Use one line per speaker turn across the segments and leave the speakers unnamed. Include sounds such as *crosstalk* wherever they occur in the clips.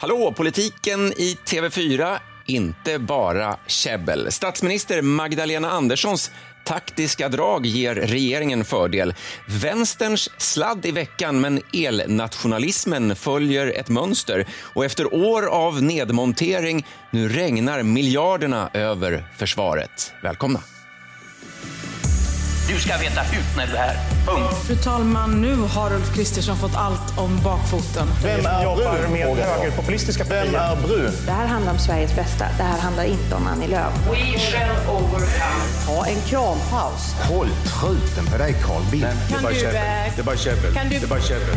Hallå, politiken i TV4, inte bara käbbel. Statsminister Magdalena Anderssons taktiska drag ger regeringen fördel. Vänsterns sladd i veckan, men elnationalismen följer ett mönster. Och efter år av nedmontering, nu regnar miljarderna över försvaret. Välkomna!
Du ska veta hut när du är här. Punkt.
Fru talman, nu har Ulf Kristersson fått allt om bakfoten.
Vem är
jobbar
brun?
med högerpopulistiska
Vem
partier.
är brun?
Det här handlar om Sveriges bästa. Det här handlar inte om Annie Lööf.
We shall overcome.
Ha en krampaus.
Håll truten på dig Carl Bildt.
Kan du, eh,
Det är bara käbbel.
kan du-
Det är bara käbbel.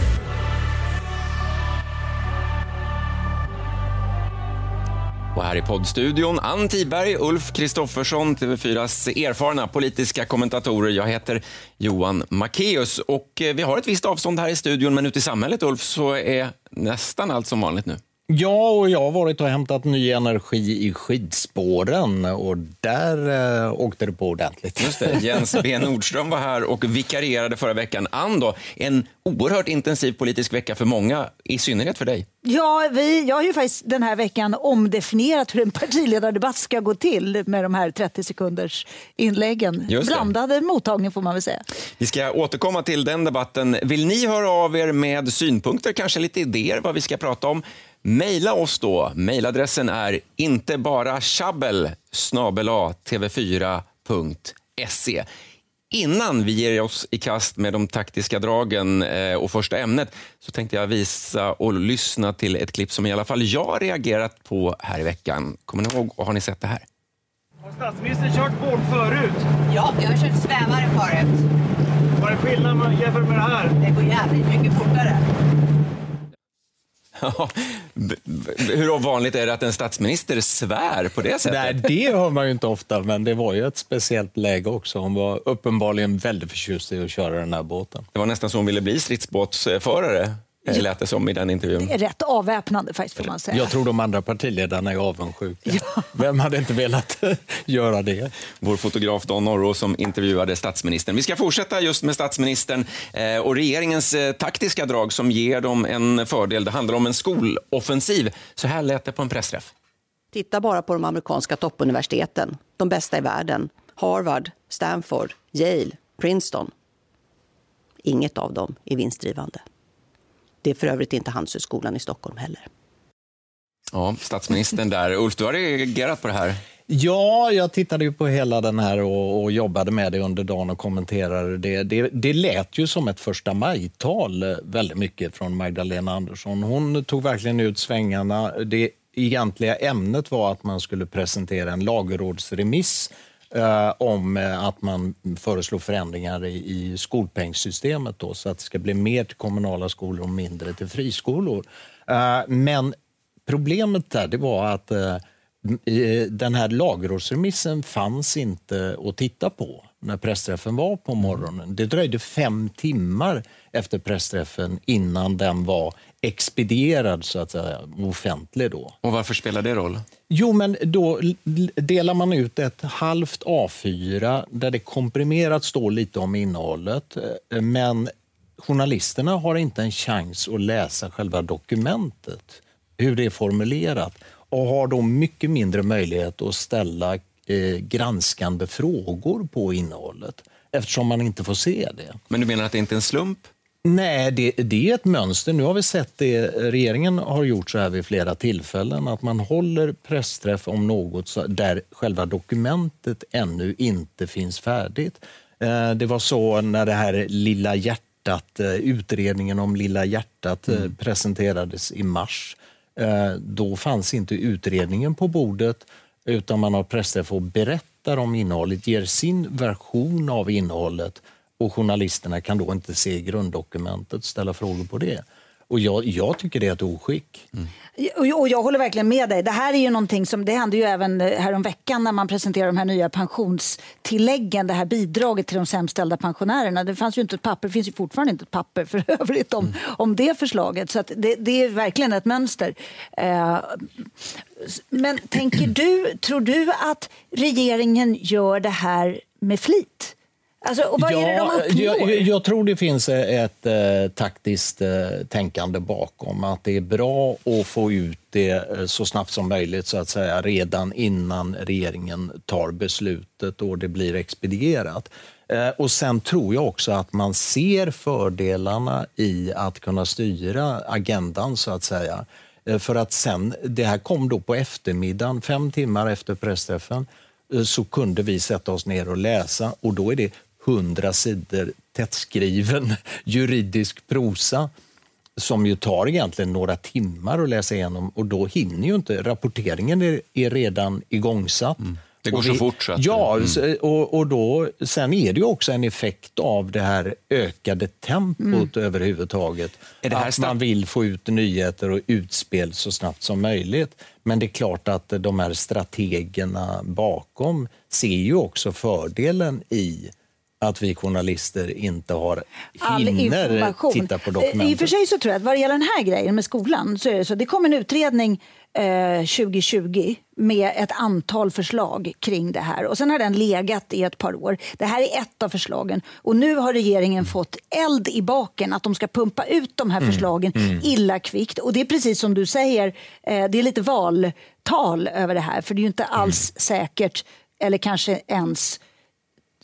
Och här i poddstudion, Ann Tiberg, Ulf Kristoffersson, TV4s erfarna politiska kommentatorer. Jag heter Johan Macéus och eh, vi har ett visst avstånd här i studion, men ute i samhället, Ulf, så är nästan allt som vanligt nu.
Ja, och jag har varit och hämtat ny energi i skidspåren och där eh, åkte det på ordentligt.
Just det, Jens B Nordström var här och vikarierade förra veckan. Ann då, en oerhört intensiv politisk vecka för många, i synnerhet för dig.
Ja, vi, jag har ju faktiskt den här veckan omdefinierat hur en partiledardebatt ska gå till med de här 30 sekunders inläggen. Blandade mottagning får man väl säga.
Vi ska återkomma till den debatten. Vill ni höra av er med synpunkter, kanske lite idéer vad vi ska prata om? Maila oss då. Mailadressen är inte bara tjabbel tv4.se. Innan vi ger oss i kast med de taktiska dragen eh, och första ämnet så tänkte jag visa och lyssna till ett klipp som i alla fall jag reagerat på här i veckan. Kommer ni ihåg och har ni sett det här?
Har statsministern kört båt förut?
Ja, jag har kört svävare förut.
Vad är skillnaden med- jämfört med det här?
Det går jävligt mycket fortare.
Hur vanligt är det att en statsminister svär på det sättet?
Nej, det hör man ju inte ofta, men det var ju ett speciellt läge också. Hon var uppenbarligen väldigt förtjust i att köra den här båten.
Det var nästan så hon ville bli stridsbåtsförare, ja. lät det som i den intervjun.
Det är rätt avväpnande faktiskt får man säga.
Jag tror de andra partiledarna är avundsjuka. Vem hade inte velat *laughs* göra det?
Vår fotograf Don Norro som intervjuade statsministern. Vi ska fortsätta just med statsministern eh, och regeringens eh, taktiska drag som ger dem en fördel. Det handlar om en skoloffensiv. Så här lät det på en pressträff.
Titta bara på de amerikanska toppuniversiteten. De bästa i världen. Harvard, Stanford, Yale, Princeton. Inget av dem är vinstdrivande. Det är för övrigt inte Handelshögskolan i Stockholm heller.
Ja, statsministern där. *laughs* Ulf, du har reagerat på det här.
Ja, jag tittade ju på hela den här och, och jobbade med det under dagen och kommenterade det. det. Det lät ju som ett första maj-tal väldigt mycket från Magdalena Andersson. Hon tog verkligen ut svängarna. Det egentliga ämnet var att man skulle presentera en lagrådsremiss eh, om eh, att man föreslår förändringar i, i skolpengssystemet då, så att det ska bli mer till kommunala skolor och mindre till friskolor. Eh, men problemet där det var att eh, den här lagrådsremissen fanns inte att titta på när pressträffen var på morgonen. Det dröjde fem timmar efter pressträffen innan den var expedierad, så att säga, offentlig. Då.
Och varför spelar det roll?
Jo, men då delar man ut ett halvt A4 där det komprimerat står lite om innehållet. eh, Men journalisterna har inte en chans att läsa själva dokumentet, hur det är formulerat och har då mycket mindre möjlighet att ställa eh, granskande frågor på innehållet eftersom man inte får se det.
Men du menar att det inte är en slump?
Nej, det, det är ett mönster. Nu har vi sett det. Regeringen har gjort så här vid flera tillfällen. Att man håller pressträff om något där själva dokumentet ännu inte finns färdigt. Eh, Det var så när det här Lilla hjärtat, eh, utredningen om Lilla hjärtat eh, presenterades i mars. Då fanns inte utredningen på bordet utan man har pressträff och berättar om innehållet, ger sin version av innehållet och journalisterna kan då inte se grunddokumentet ställa frågor på det. Och jag, jag tycker det är ett oskick.
Och och jag håller verkligen med dig. Det här är ju någonting som, det hände ju även häromveckan när man presenterade de här nya pensionstilläggen, det här bidraget till de sämst ställda pensionärerna. Det fanns ju inte ett papper, det finns ju fortfarande inte ett papper för *laughs* övrigt om, om det förslaget. Så det, det är verkligen ett mönster. Eh, men tänker du, tror du att regeringen gör det här med flit? Alltså, och vad är det de uppnår?
jag, jag tror det finns ett eh, taktiskt eh, tänkande bakom. Att det är bra att få ut det eh, så snabbt som möjligt, så att säga, redan innan regeringen tar beslutet och det blir expedierat. Eh, och Sen tror jag också att man ser fördelarna i att kunna styra agendan, så att säga. Eh, För att sen, det här kom då på eftermiddagen, fem timmar efter pressträffen, eh, så kunde vi sätta oss ner och läsa och då är det hundra sidor tättskriven juridisk prosa som ju tar egentligen några timmar att läsa igenom och då hinner ju inte, rapporteringen är, är redan igångsatt.
Mm. Det går
Och
så fort så att-
Ja,
Mm.
och, och då, sen är det ju också en effekt av det här ökade tempot överhuvudtaget.
Är det här
att man vill få ut nyheter och utspel så snabbt som möjligt. Men det är klart att de här strategerna bakom ser ju också fördelen i att vi journalister inte har hinner
information.
titta på
Eh, I och för
dokumenten.
sig så tror jag att vad det gäller den här grejen med skolan så är det så. Det kom en utredning eh, 2020 med ett antal förslag kring det här och sen har den legat i ett par år. Det här är ett av förslagen och nu har regeringen fått eld i baken att de ska pumpa ut de här
Mm.
förslagen
Mm.
illa kvickt och det är precis som du säger, eh, det är lite valtal över det här för det är ju inte alls säkert eller kanske ens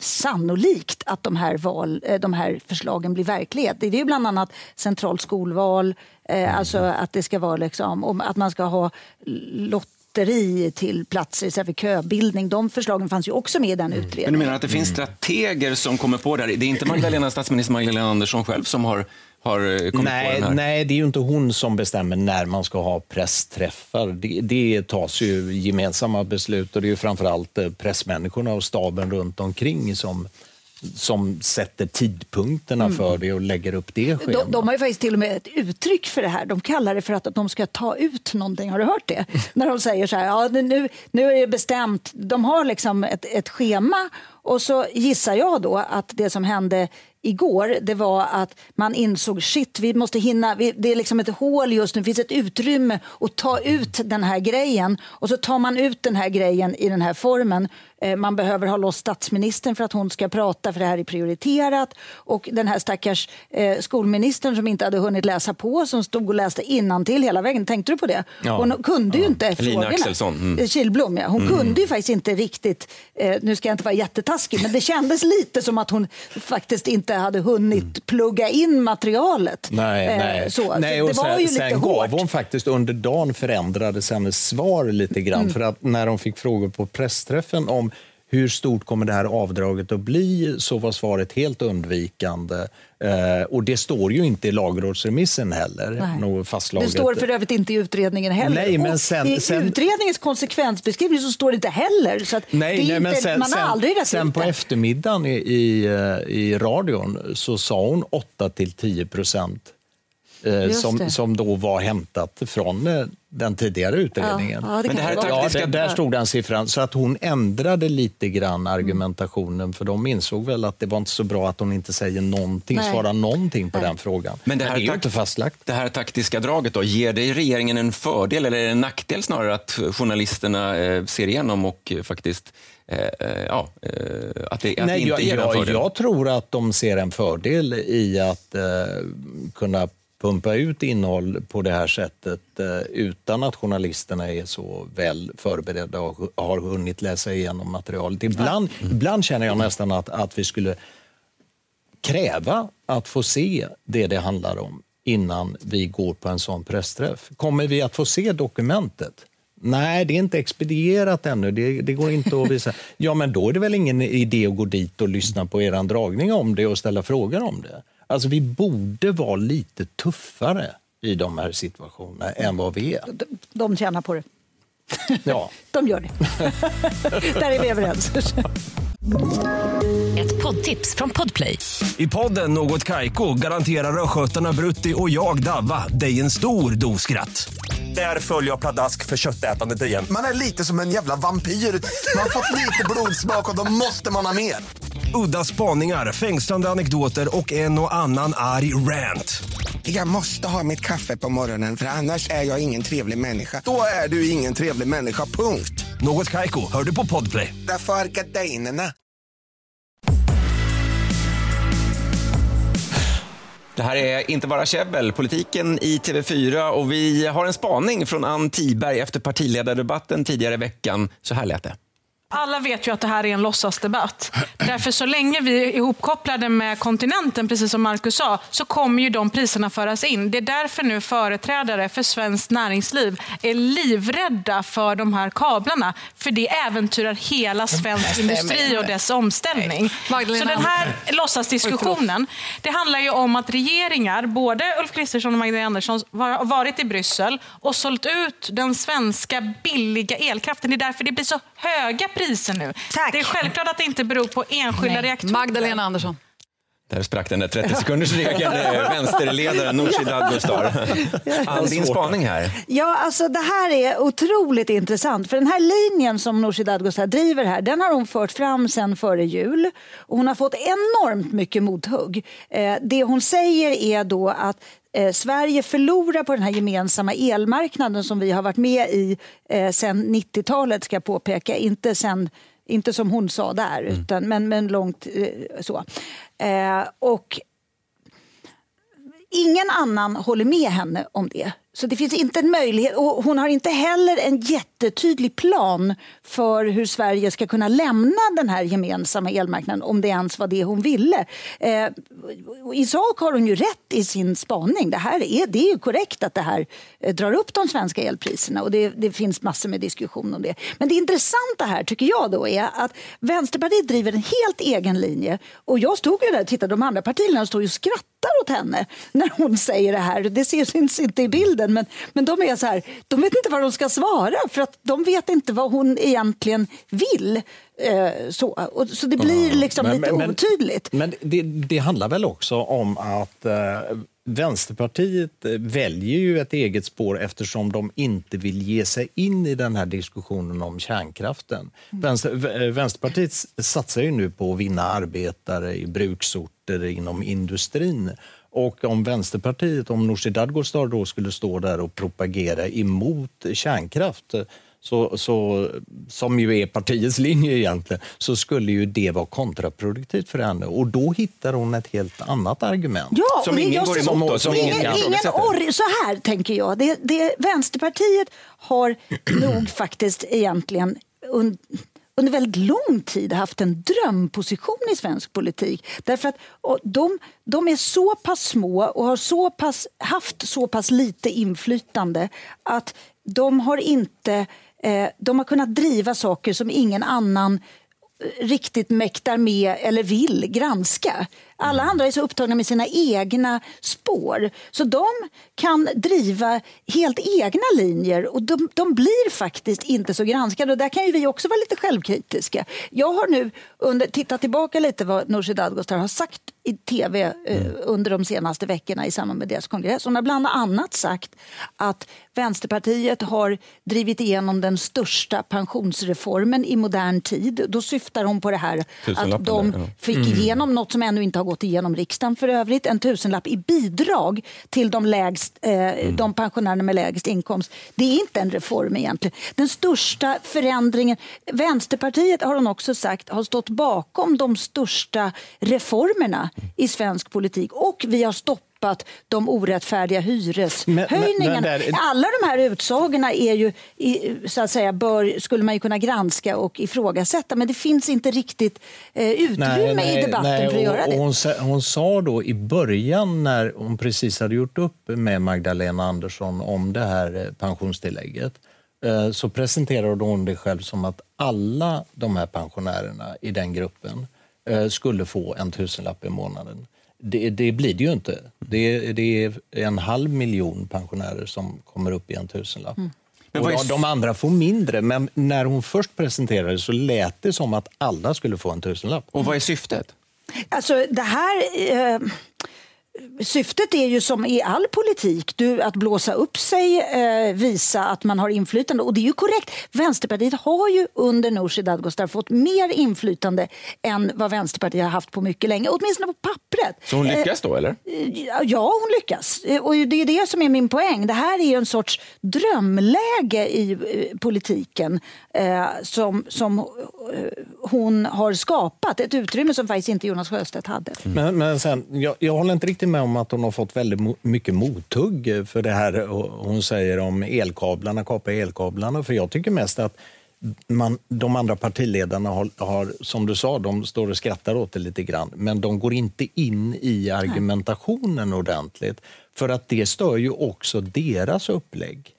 sannolikt att de här, val, eh, de här förslagen blir verklighet. Det är ju bland annat centralt skolval, eh, alltså att det ska vara liksom, om att man ska ha lotteri till platser istället för köbildning. De förslagen fanns ju också med i den
Men du
utredningen.
menar att det finns strateger som kommer på det här? Det är inte Magdalena, statsminister Magdalena Andersson själv som har, har eh, kommit på
Nej, nej, det är ju inte hon som bestämmer när man ska ha pressträffar. Det, det tas ju gemensamma beslut och det är ju framförallt eh, pressmänniskorna och staben runt omkring som, som sätter tidpunkterna
Mm.
för det och lägger upp det schemat.
De, de har ju faktiskt till och med ett uttryck för det här. De kallar det för att de ska ta ut någonting. Har du hört det? *laughs* När de säger så här, ja, nu, nu är det bestämt. De har liksom ett, ett schema och så gissar jag då att det som hände igår det var att man insåg shit, vi måste hinna. Vi, det är liksom ett hål just nu, det finns ett utrymme att ta ut den här grejen. Och så tar man ut den här grejen i den här formen. Eh, Man behöver ha loss statsministern för att hon ska prata för det här är prioriterat. Och den här stackars eh, skolministern som inte hade hunnit läsa på som stod och läste innantill hela vägen. Tänkte du på det?
Ja.
Hon kunde ju inte
Lina
frågorna.
Axelsson, mm.
Eh, Kihlblom, ja. Hon
Mm.
kunde ju faktiskt inte riktigt, nu ska jag inte vara jättetaskig, men det kändes lite som att hon faktiskt inte hade hunnit plugga in materialet.
Nej,
Eh,
nej.
Så.
nej och
det var
sen,
ju lite
sen
hårt.
gav hon faktiskt under dagen förändrades hennes svar lite grann.
Mm.
För att när de fick frågor på pressträffen om hur stort kommer det här avdraget att bli så var svaret helt undvikande. Eh, och det står ju inte i lagrådsremissen heller. Något.
Det står för övrigt inte i utredningen heller.
Nej, men
Och
sen-
I
sen-
utredningens konsekvensbeskrivning så står det inte heller. Så
Nej, nej,
inte,
men sen,
man har
sen,
aldrig rätt
sen på eftermiddagen i, i, eh, i radion så sa hon 8 till 10 procent. Eh, som,
det.
som då var hämtat från eh, den tidigare utredningen.
Ja, ja, det Men det här
ja,
taktiska-
det, där stod den siffran. Så att hon ändrade lite grann argumentationen för de insåg väl att det var inte så bra att hon inte säger någonting,
Nej.
svarar någonting på den frågan.
Men det här,
är ju
tak-
inte fastlagt.
det här taktiska draget, då, ger det regeringen en fördel eller är det en nackdel snarare att journalisterna eh, ser igenom och faktiskt ja, att det, att det
Nej,
inte
jag,
ger en
jag,
fördel?
jag tror att de ser en fördel i att eh, kunna pumpa ut innehåll på det här sättet eh, utan att journalisterna är så väl förberedda och har hunnit läsa igenom materialet. Ibland, ibland känner jag nästan att, att vi skulle kräva att få se det det handlar om innan vi går på en sån pressträff. Kommer vi att få se dokumentet? Nej, det är inte expedierat ännu. Det, det går inte att visa. Ja, men då är det väl ingen idé att gå dit och lyssna på er dragning om det och ställa frågor om det. Alltså, vi borde vara lite tuffare i de här situationerna än vad vi är.
De, de tjänar på det.
Ja. *laughs*
De gör det. *laughs* Där är vi överens.
Ett poddtips från Podplay.
I podden Något Kaiko garanterar östgötarna Brutti och jag, Davva, dig en stor dos skratt. Där följer jag pladask för köttätandet igen.
Man är lite som en jävla vampyr. Man har fått lite blodsmak och då måste man ha mer.
Udda spaningar, fängslande anekdoter och en och annan arg rant.
Jag måste ha mitt kaffe på morgonen för annars är jag ingen trevlig människa. Då är du ingen trevlig människa, punkt.
Något kajko, hör du på podplay.
Därför är gardinerna.
Det här är Inte bara käbbel, politiken i TV4 och vi har en spaning från Ann Tiberg efter partiledardebatten tidigare i veckan. Så här lät det.
Alla vet ju att det här är en låtsasdebatt. Därför så länge vi är ihopkopplade med kontinenten, precis som Marcus sa, så kommer ju de priserna föras in. Det är därför nu företrädare för svenskt näringsliv är livrädda för de här kablarna. För det äventyrar hela svensk industri och dess omställning. Så den här låtsasdiskussionen, det handlar ju om att regeringar, både Ulf Kristersson och Magdalena Andersson, har varit i Bryssel och sålt ut den svenska billiga elkraften. Det är därför det blir så höga priser nu. Det är självklart att det inte beror på enskilda reaktorer.
Magdalena Andersson.
Där sprack den där 30 sekunders regeln. Vänsterledaren Nooshi Dadgostar. Ann, din spaning här.
Ja, alltså det här är otroligt intressant. För den här linjen som Nooshi Dadgostar driver här, den har hon fört fram sedan före jul. Och hon har fått enormt mycket mothugg. Eh, det hon säger är då att eh, Sverige förlorar på den här gemensamma elmarknaden som vi har varit med i eh, sedan 90-talet, ska jag påpeka. Inte, sen, inte som hon sa där, utan, men, men långt eh, så. Eh, och ingen annan håller med henne om det. Så det finns inte en möjlighet. Och hon har inte heller en jättetydlig plan för hur Sverige ska kunna lämna den här gemensamma elmarknaden om det ens var det hon ville. Eh, I sak har hon ju rätt i sin spaning. Det, här är, det är ju korrekt att det här eh, drar upp de svenska elpriserna och det, det finns massor med diskussion om det. Men det intressanta här tycker jag då är att Vänsterpartiet driver en helt egen linje och jag stod ju där och tittade, de andra partierna står ju och skrattar åt henne när hon säger det här. Det syns inte i bilden men, men de är så här, de vet inte vad de ska svara för att de vet inte vad hon egentligen vill. Eh, så, och, så det blir liksom
Men-
lite
men-
otydligt.
Men det, det handlar väl också om att eh, Vänsterpartiet eh, väljer ju ett eget spår eftersom de inte vill ge sig in i den här diskussionen om kärnkraften. Vänster, v- eh, Vänsterpartiet satsar ju nu på att vinna arbetare i bruksorter inom industrin. Och om Vänsterpartiet, om Nooshi Dadgostar då skulle stå där och propagera emot kärnkraft så, så, som ju är partiets linje egentligen, så skulle ju det vara kontraproduktivt för henne. Och då hittar hon ett helt annat argument.
Ja, och det- jag-
som
ingen,
ingen
ingen Så här tänker jag. Det, det, Vänsterpartiet har nog faktiskt egentligen un, under väldigt lång tid haft en drömposition i svensk politik. Därför att de, de är så pass små och har så pass, haft så pass lite inflytande att de har inte eh, de har kunnat driva saker som ingen annan eh, riktigt mäktar med eller vill granska. Alla andra är så upptagna med sina egna spår. Så de kan driva helt egna linjer och de, de blir faktiskt inte så granskade. Och där kan ju vi också vara lite självkritiska. Jag har nu under, tittat tillbaka lite vad Nooshi Dadgostar har sagt i tv eh, under de senaste veckorna i samband med deras kongress. Hon har bland annat sagt att Vänsterpartiet har drivit igenom den största pensionsreformen i modern tid. Då syftar hon på det här att de fick
Mm.
igenom något som ännu inte har gått igenom riksdagen för övrigt. En tusenlapp i bidrag till de, lägst, eh, de pensionärerna med lägst inkomst. Det är inte en reform egentligen. Den största förändringen... Vänsterpartiet har hon också sagt har stått bakom de största reformerna i svensk politik och vi har stoppat de orättfärdiga hyreshöjningarna.
där-
Alla de här utsagorna är ju, så att säga, bör, skulle man ju kunna granska och ifrågasätta men det finns inte riktigt eh, utrymme i debatten
nej,
för att göra det.
hon, sa, hon sa då i början när hon precis hade gjort upp med Magdalena Andersson om det här eh, pensionstillägget eh, så presenterade hon det själv som att alla de här pensionärerna i den gruppen eh, skulle få en tusenlapp i månaden. Det, det blir det ju inte. Det, det är en halv miljon pensionärer som kommer upp i en tusenlapp.
Men
Och
vad är
de, andra får mindre, men när hon först presenterade så lät det som att alla skulle få en tusenlapp.
Och vad är syftet?
Alltså det här... Eh, syftet är ju som i all politik, du, att blåsa upp sig, eh, visa att man har inflytande. Och det är ju korrekt. Vänsterpartiet har ju under Nooshi Dadgostar fått mer inflytande än vad Vänsterpartiet har haft på mycket länge, åtminstone på pappret.
Så hon
Eh,
lyckas då, eller?
Ja, hon lyckas. Eh, Och det är det som är min poäng. Det här är ju en sorts drömläge i eh, politiken eh, som, som eh, hon har skapat. Ett utrymme som faktiskt inte Jonas Sjöstedt hade.
Men, men sen, jag, jag håller inte riktigt med om att hon har fått väldigt mycket mothugg för det här hon säger om elkablarna, kapa elkablarna. För jag tycker mest att man, de andra partiledarna har, har, som du sa, de står och skrattar åt det lite grann, men de går inte in i argumentationen ordentligt. För att det stör ju också deras upplägg.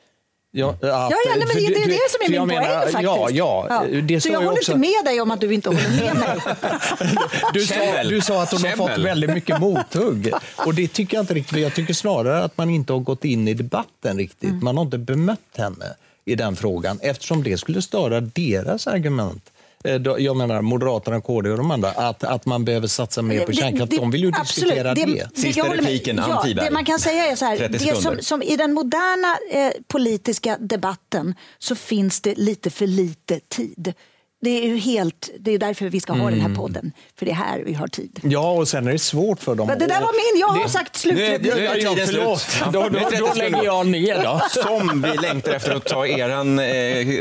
Ja, att-
Ja, ja nej, men det, det är det som är min
jag
poäng
menar,
faktiskt.
Ja, ja, Det
Så jag håller
också-
inte med dig om att du inte håller med mig. *laughs*
du, sa, du sa att hon har fått väldigt mycket mothugg. Och det tycker jag inte riktigt. Jag tycker snarare att man inte har gått in i debatten riktigt.
Mm.
Man har inte bemött henne i den frågan eftersom det skulle störa deras argument. Eh, Jag menar Moderaterna, KD och de andra, att, att man behöver satsa mer på
Det-
kärnkraft.
det-
De vill ju
absolut.
diskutera det.
jag håller med. ja, Det man kan säga är så här,
30
det som, som i den moderna eh, politiska debatten så finns det lite för lite tid. Det är ju helt, det är därför vi ska ha den här
Mm.
podden, för det är här vi har tid.
Ja, och sen är det svårt för dem.
Men det där var min, jag har
det-
sagt slut.
Nu är- nu är
Ja,
tiden
förlåt.
slut.
Då- då-
Nu är 30
då
sekunder.
lägger jag ner då.
Som vi längtar efter att ta eran eh,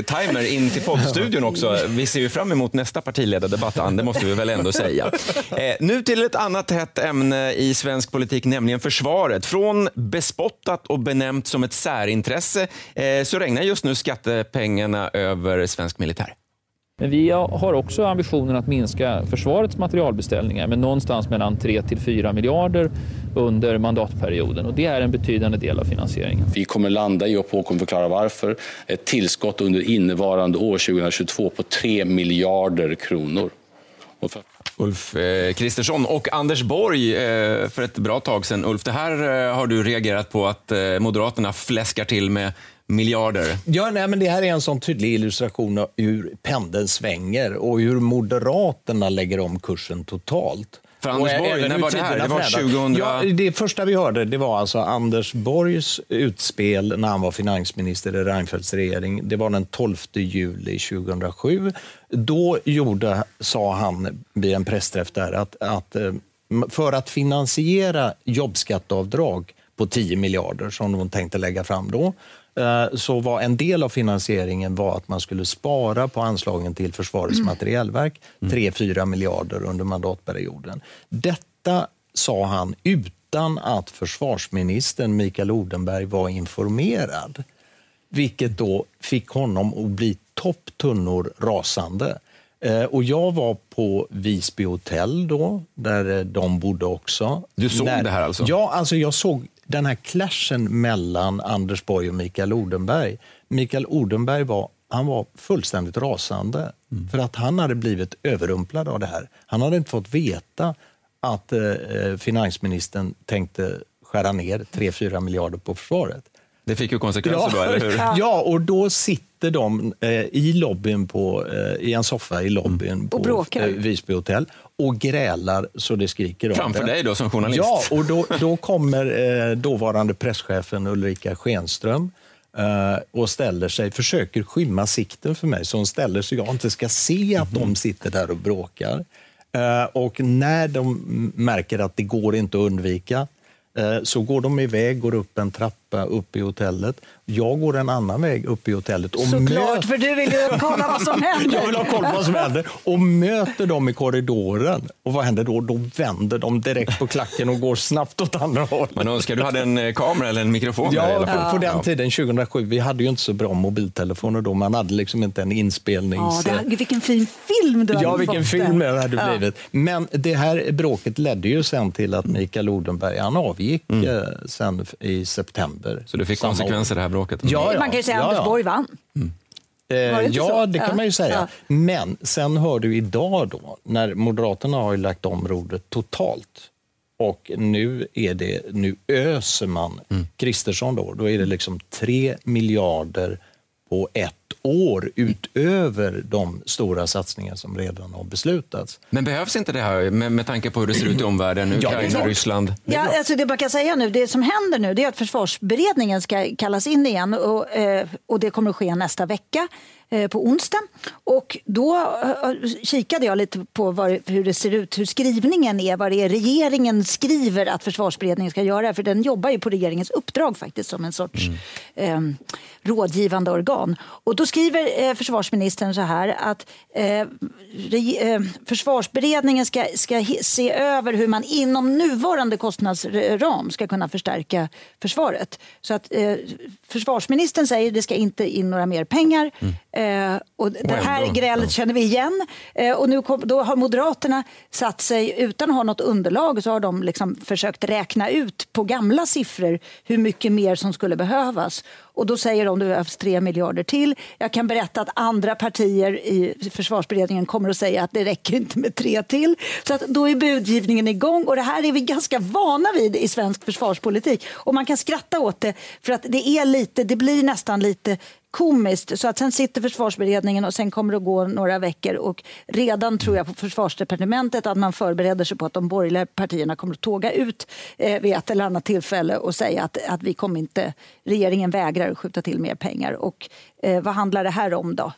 timer in till poddstudion också. Vi ser ju fram emot nästa partiledardebatt, Ann, det måste vi väl ändå säga. Eh, nu till ett annat hett ämne i svensk politik, nämligen försvaret. Från bespottat och benämnt som ett särintresse eh, så regnar just nu skattepengarna över svensk militär.
Men vi har också ambitionen att minska försvarets materialbeställningar med någonstans mellan 3 till 4 miljarder under mandatperioden och det är en betydande del av finansieringen.
Vi kommer landa i, och Håkan kommer förklara varför, ett tillskott under innevarande år 2022 på 3 miljarder kronor. Och för...
Ulf eh, Kristersson och Anders Borg eh, för ett bra tag sedan. Ulf, det här eh, har du reagerat på att Moderaterna fläskar till med miljarder.
Ja, nej, men det här är en sån tydlig illustration av hur pendeln svänger och hur Moderaterna lägger om kursen totalt.
För Anders Borg, när var det här? Det var
förändras.
2000
Ja, det första vi hörde det var alltså Anders Borgs utspel när han var finansminister i Reinfeldts regering. Det var den 12 juli 2007. Då gjorde, sa han vid en pressträff där att, att eh, för att finansiera jobbskatteavdrag på 10 miljarder som de tänkte lägga fram då, så var en del av finansieringen var att man skulle spara på anslagen till Försvarets materielverk, 3-4 miljarder under mandatperioden. Detta sa han utan att försvarsministern Mikael Odenberg var informerad. Vilket då fick honom att bli topptunnor rasande. Eh, och jag var på Visby hotell då, där eh, de bodde också.
Du såg det här alltså?
Ja, alltså jag såg den här clashen mellan Anders Borg och Mikael Odenberg. Mikael Odenberg var, han var fullständigt rasande för att han hade blivit överrumplad av det här. Han hade inte fått veta att eh, finansministern tänkte skära ner 3-4 miljarder på försvaret.
Det fick ju konsekvenser då, eller hur?
Ja, och då sitter de eh, i lobbyn på, eh, i en soffa i lobbyn på
bråkar.
eh, Visby hotell och grälar så det skriker
Framför dig då som journalist.
Ja, och då, då kommer eh, dåvarande presschefen Ulrika Schenström eh, och ställer sig, försöker skymma sikten för mig, så hon ställer sig jag inte ska se att de sitter där och bråkar. Eh, och när de märker att det går inte att undvika Eh, så går de iväg, går upp en trappa upp i hotellet. Jag går en annan väg upp i hotellet. Och
Såklart, för du vill ju kolla vad som *laughs* händer.
jag vill ha koll på vad som händer. Och möter dem i korridoren. Och vad händer då? Då vänder de direkt på klacken och går snabbt åt andra hållet.
Man önskar du hade en eh, kamera eller en mikrofon där
Ja,
alla
på, på den
Ja.
tiden, 2007, vi hade ju inte så bra mobiltelefoner då. Man hade liksom inte en inspelnings...
Ja, det, vilken fin film du
Ja,
hade
vilken
fått
film
där.
det hade
Ja.
blivit. Men det här bråket ledde ju sen till att Mikael Odenberg, han avgick eh, sen i september.
Mm. Så det fick konsekvenser det här bråket?
Ja, ja.
Man kan ju säga att
ja,
Anders
ja.
Borg vann.
Eh,
det inte
ja,
så?
det kan
Ja.
man ju säga.
Ja.
Men sen hör du idag då, när Moderaterna har ju lagt om rodret totalt och nu, är det, nu öser man Kristersson då, då är det liksom 3 miljarder på ett år utöver de stora satsningar som redan har beslutats.
Men behövs inte det här med, med tanke på hur det ser ut i omvärlden?
Ja,
Ukraina,
det-
Ryssland.
Ja, alltså det man kan säga nu, det som händer nu det är att försvarsberedningen ska kallas in igen och, eh, och det kommer att ske nästa vecka eh, på onsdag. Och då eh, kikade jag lite på vad, hur det ser ut, hur skrivningen är, vad det är regeringen skriver att försvarsberedningen ska göra, för den jobbar ju på regeringens uppdrag faktiskt som en sorts eh, rådgivande organ. Och då skriver eh, försvarsministern så här att eh, re, eh, försvarsberedningen ska, ska se över hur man inom nuvarande kostnadsram ska kunna förstärka försvaret. Så att eh, försvarsministern säger att det ska inte in några mer pengar. Mm. Eh, och det här grälet känner vi igen. Eh, och nu kom, då har Moderaterna satt sig, utan att ha något underlag, så har de liksom försökt räkna ut på gamla siffror hur mycket mer som skulle behövas. Och då säger de att det behövs 3 miljarder till. Jag kan berätta att andra partier i försvarsberedningen kommer att säga att det räcker inte med tre till. Så att då är budgivningen igång och det här är vi ganska vana vid i svensk försvarspolitik. Och man kan skratta åt det för att det är lite, det blir nästan lite komiskt. Så att sen sitter försvarsberedningen och sen kommer det att gå några veckor och redan tror jag på försvarsdepartementet att man förbereder sig på att de borgerliga partierna kommer att tåga ut eh, vid ett eller annat tillfälle och säga att, att vi kommer inte, regeringen vägrar att skjuta till mer pengar. Och eh, vad handlar det här om då?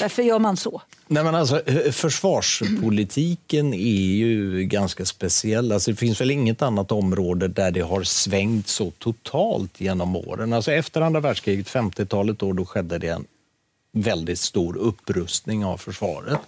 Varför gör man så?
Nej, men alltså, eh, försvarspolitiken är ju ganska speciell. Alltså, det finns väl inget annat område där det har svängt så totalt genom åren. Alltså, efter andra världskriget, 50-talet, då, då skedde det en väldigt stor upprustning av försvaret.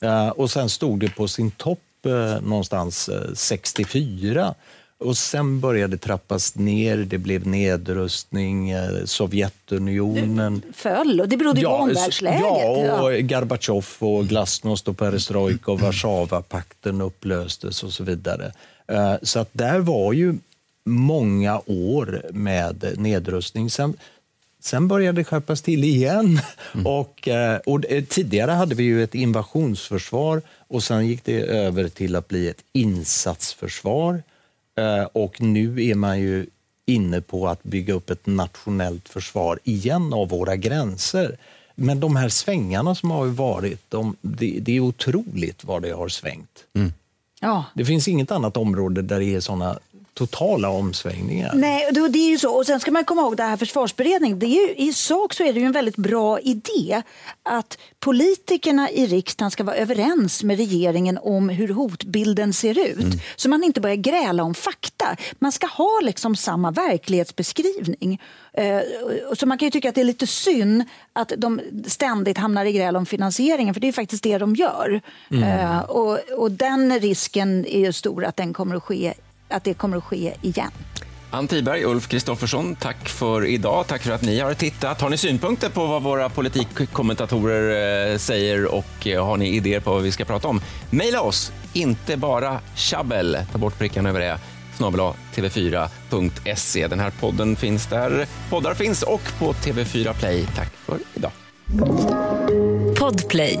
Eh, och sen stod det på sin topp eh, någonstans 64 och sen började det trappas ner, det blev nedrustning, eh, Sovjetunionen...
Föll, och det berodde ju ja, på omvärldsläget.
Ja, och Gorbatjov och glasnost och perestrojka och Warszawapakten upplöstes och så vidare. Eh, så att där var ju många år med nedrustning. Sen, sen började det skärpas till igen. Mm. Och, eh, och, tidigare hade vi ju ett invasionsförsvar och sen gick det över till att bli ett insatsförsvar. Eh, och nu är man ju inne på att bygga upp ett nationellt försvar igen av våra gränser. Men de här svängarna som har varit, de, det, det är otroligt vad det har svängt. Mm.
Ja.
Det finns inget annat område där det är såna totala omsvängningar.
Nej, det är ju så. Och sen ska man komma ihåg det här försvarsberedningen. Det är ju, I sak så är det ju en väldigt bra idé att politikerna i riksdagen ska vara överens med regeringen om hur hotbilden ser ut. Mm. Så man inte börjar gräla om fakta. Man ska ha liksom samma verklighetsbeskrivning. Uh, så man kan ju tycka att det är lite synd att de ständigt hamnar i gräl om finansieringen, för det är faktiskt det de gör. Mm. Uh, och, och den risken är ju stor att den kommer att ske att det kommer att ske igen.
Ann Tiberg, Ulf Kristoffersson, tack för idag. Tack för att ni har tittat. Har ni synpunkter på vad våra politikkommentatorer eh, säger och eh, har ni idéer på vad vi ska prata om? Maila oss, inte bara tjabbel, ta bort prickarna över det, snabel tv4.se. Den här podden finns där poddar finns och på TV4 Play. Tack för idag.
Podplay